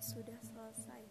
sudah selesai.